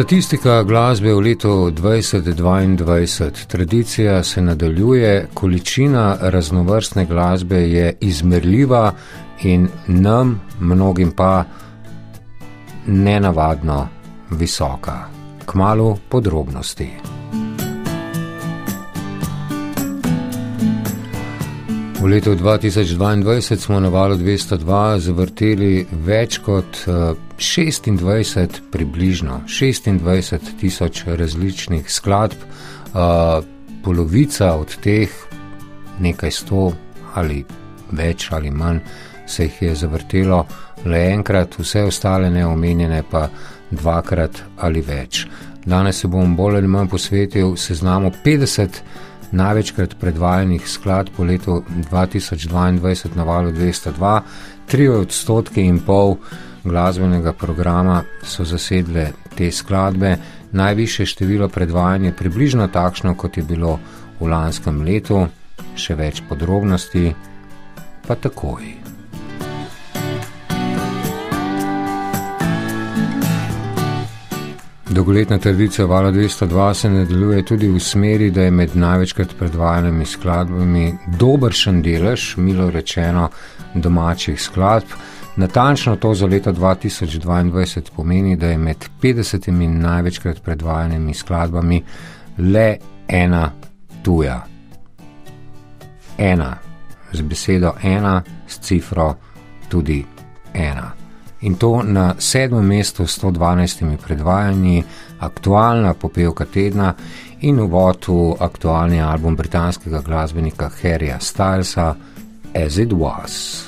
Statistika glasbe v letu 2022. Tradicija se nadaljuje, količina raznovrstne glasbe je izmerljiva in nam, mnogim pa, nenavadno visoka. Kmalo podrobnosti. V letu 2022 smo na valu 202 zavrteli več kot 26, eh, približno 26 tisoč različnih skladb, eh, polovica od teh, nekaj sto ali več ali manj, se jih je zavrtelo le enkrat, vse ostale neomenjene pa dvakrat ali več. Danes se bom bolj ali manj posvetil seznamu 50 največkrat predvajanih skladb po letu 2022 na valu 202, 3 odstotke in pol glasbenega programa so zasedle te skladbe, najviše število predvajanja je približno takšno, kot je bilo v lanskem letu, še več podrobnosti pa takoj. Dolgoletna tradicija Vala 202 se nadaljuje tudi v smeri, da je med največkrat predvajanimi skladbami dobršen delež, milo rečeno, domačih skladb. Natančno to za leto 2022 pomeni, da je med 50 največkrat predvajanimi skladbami le ena tuja. Ena, z besedo ena, s cifro tudi ena in to na sedmem mestu s 112 predvajanji, aktualna popevka tedna in v aktualni album britanskega glasbenika Harryja Stylesa As It Was.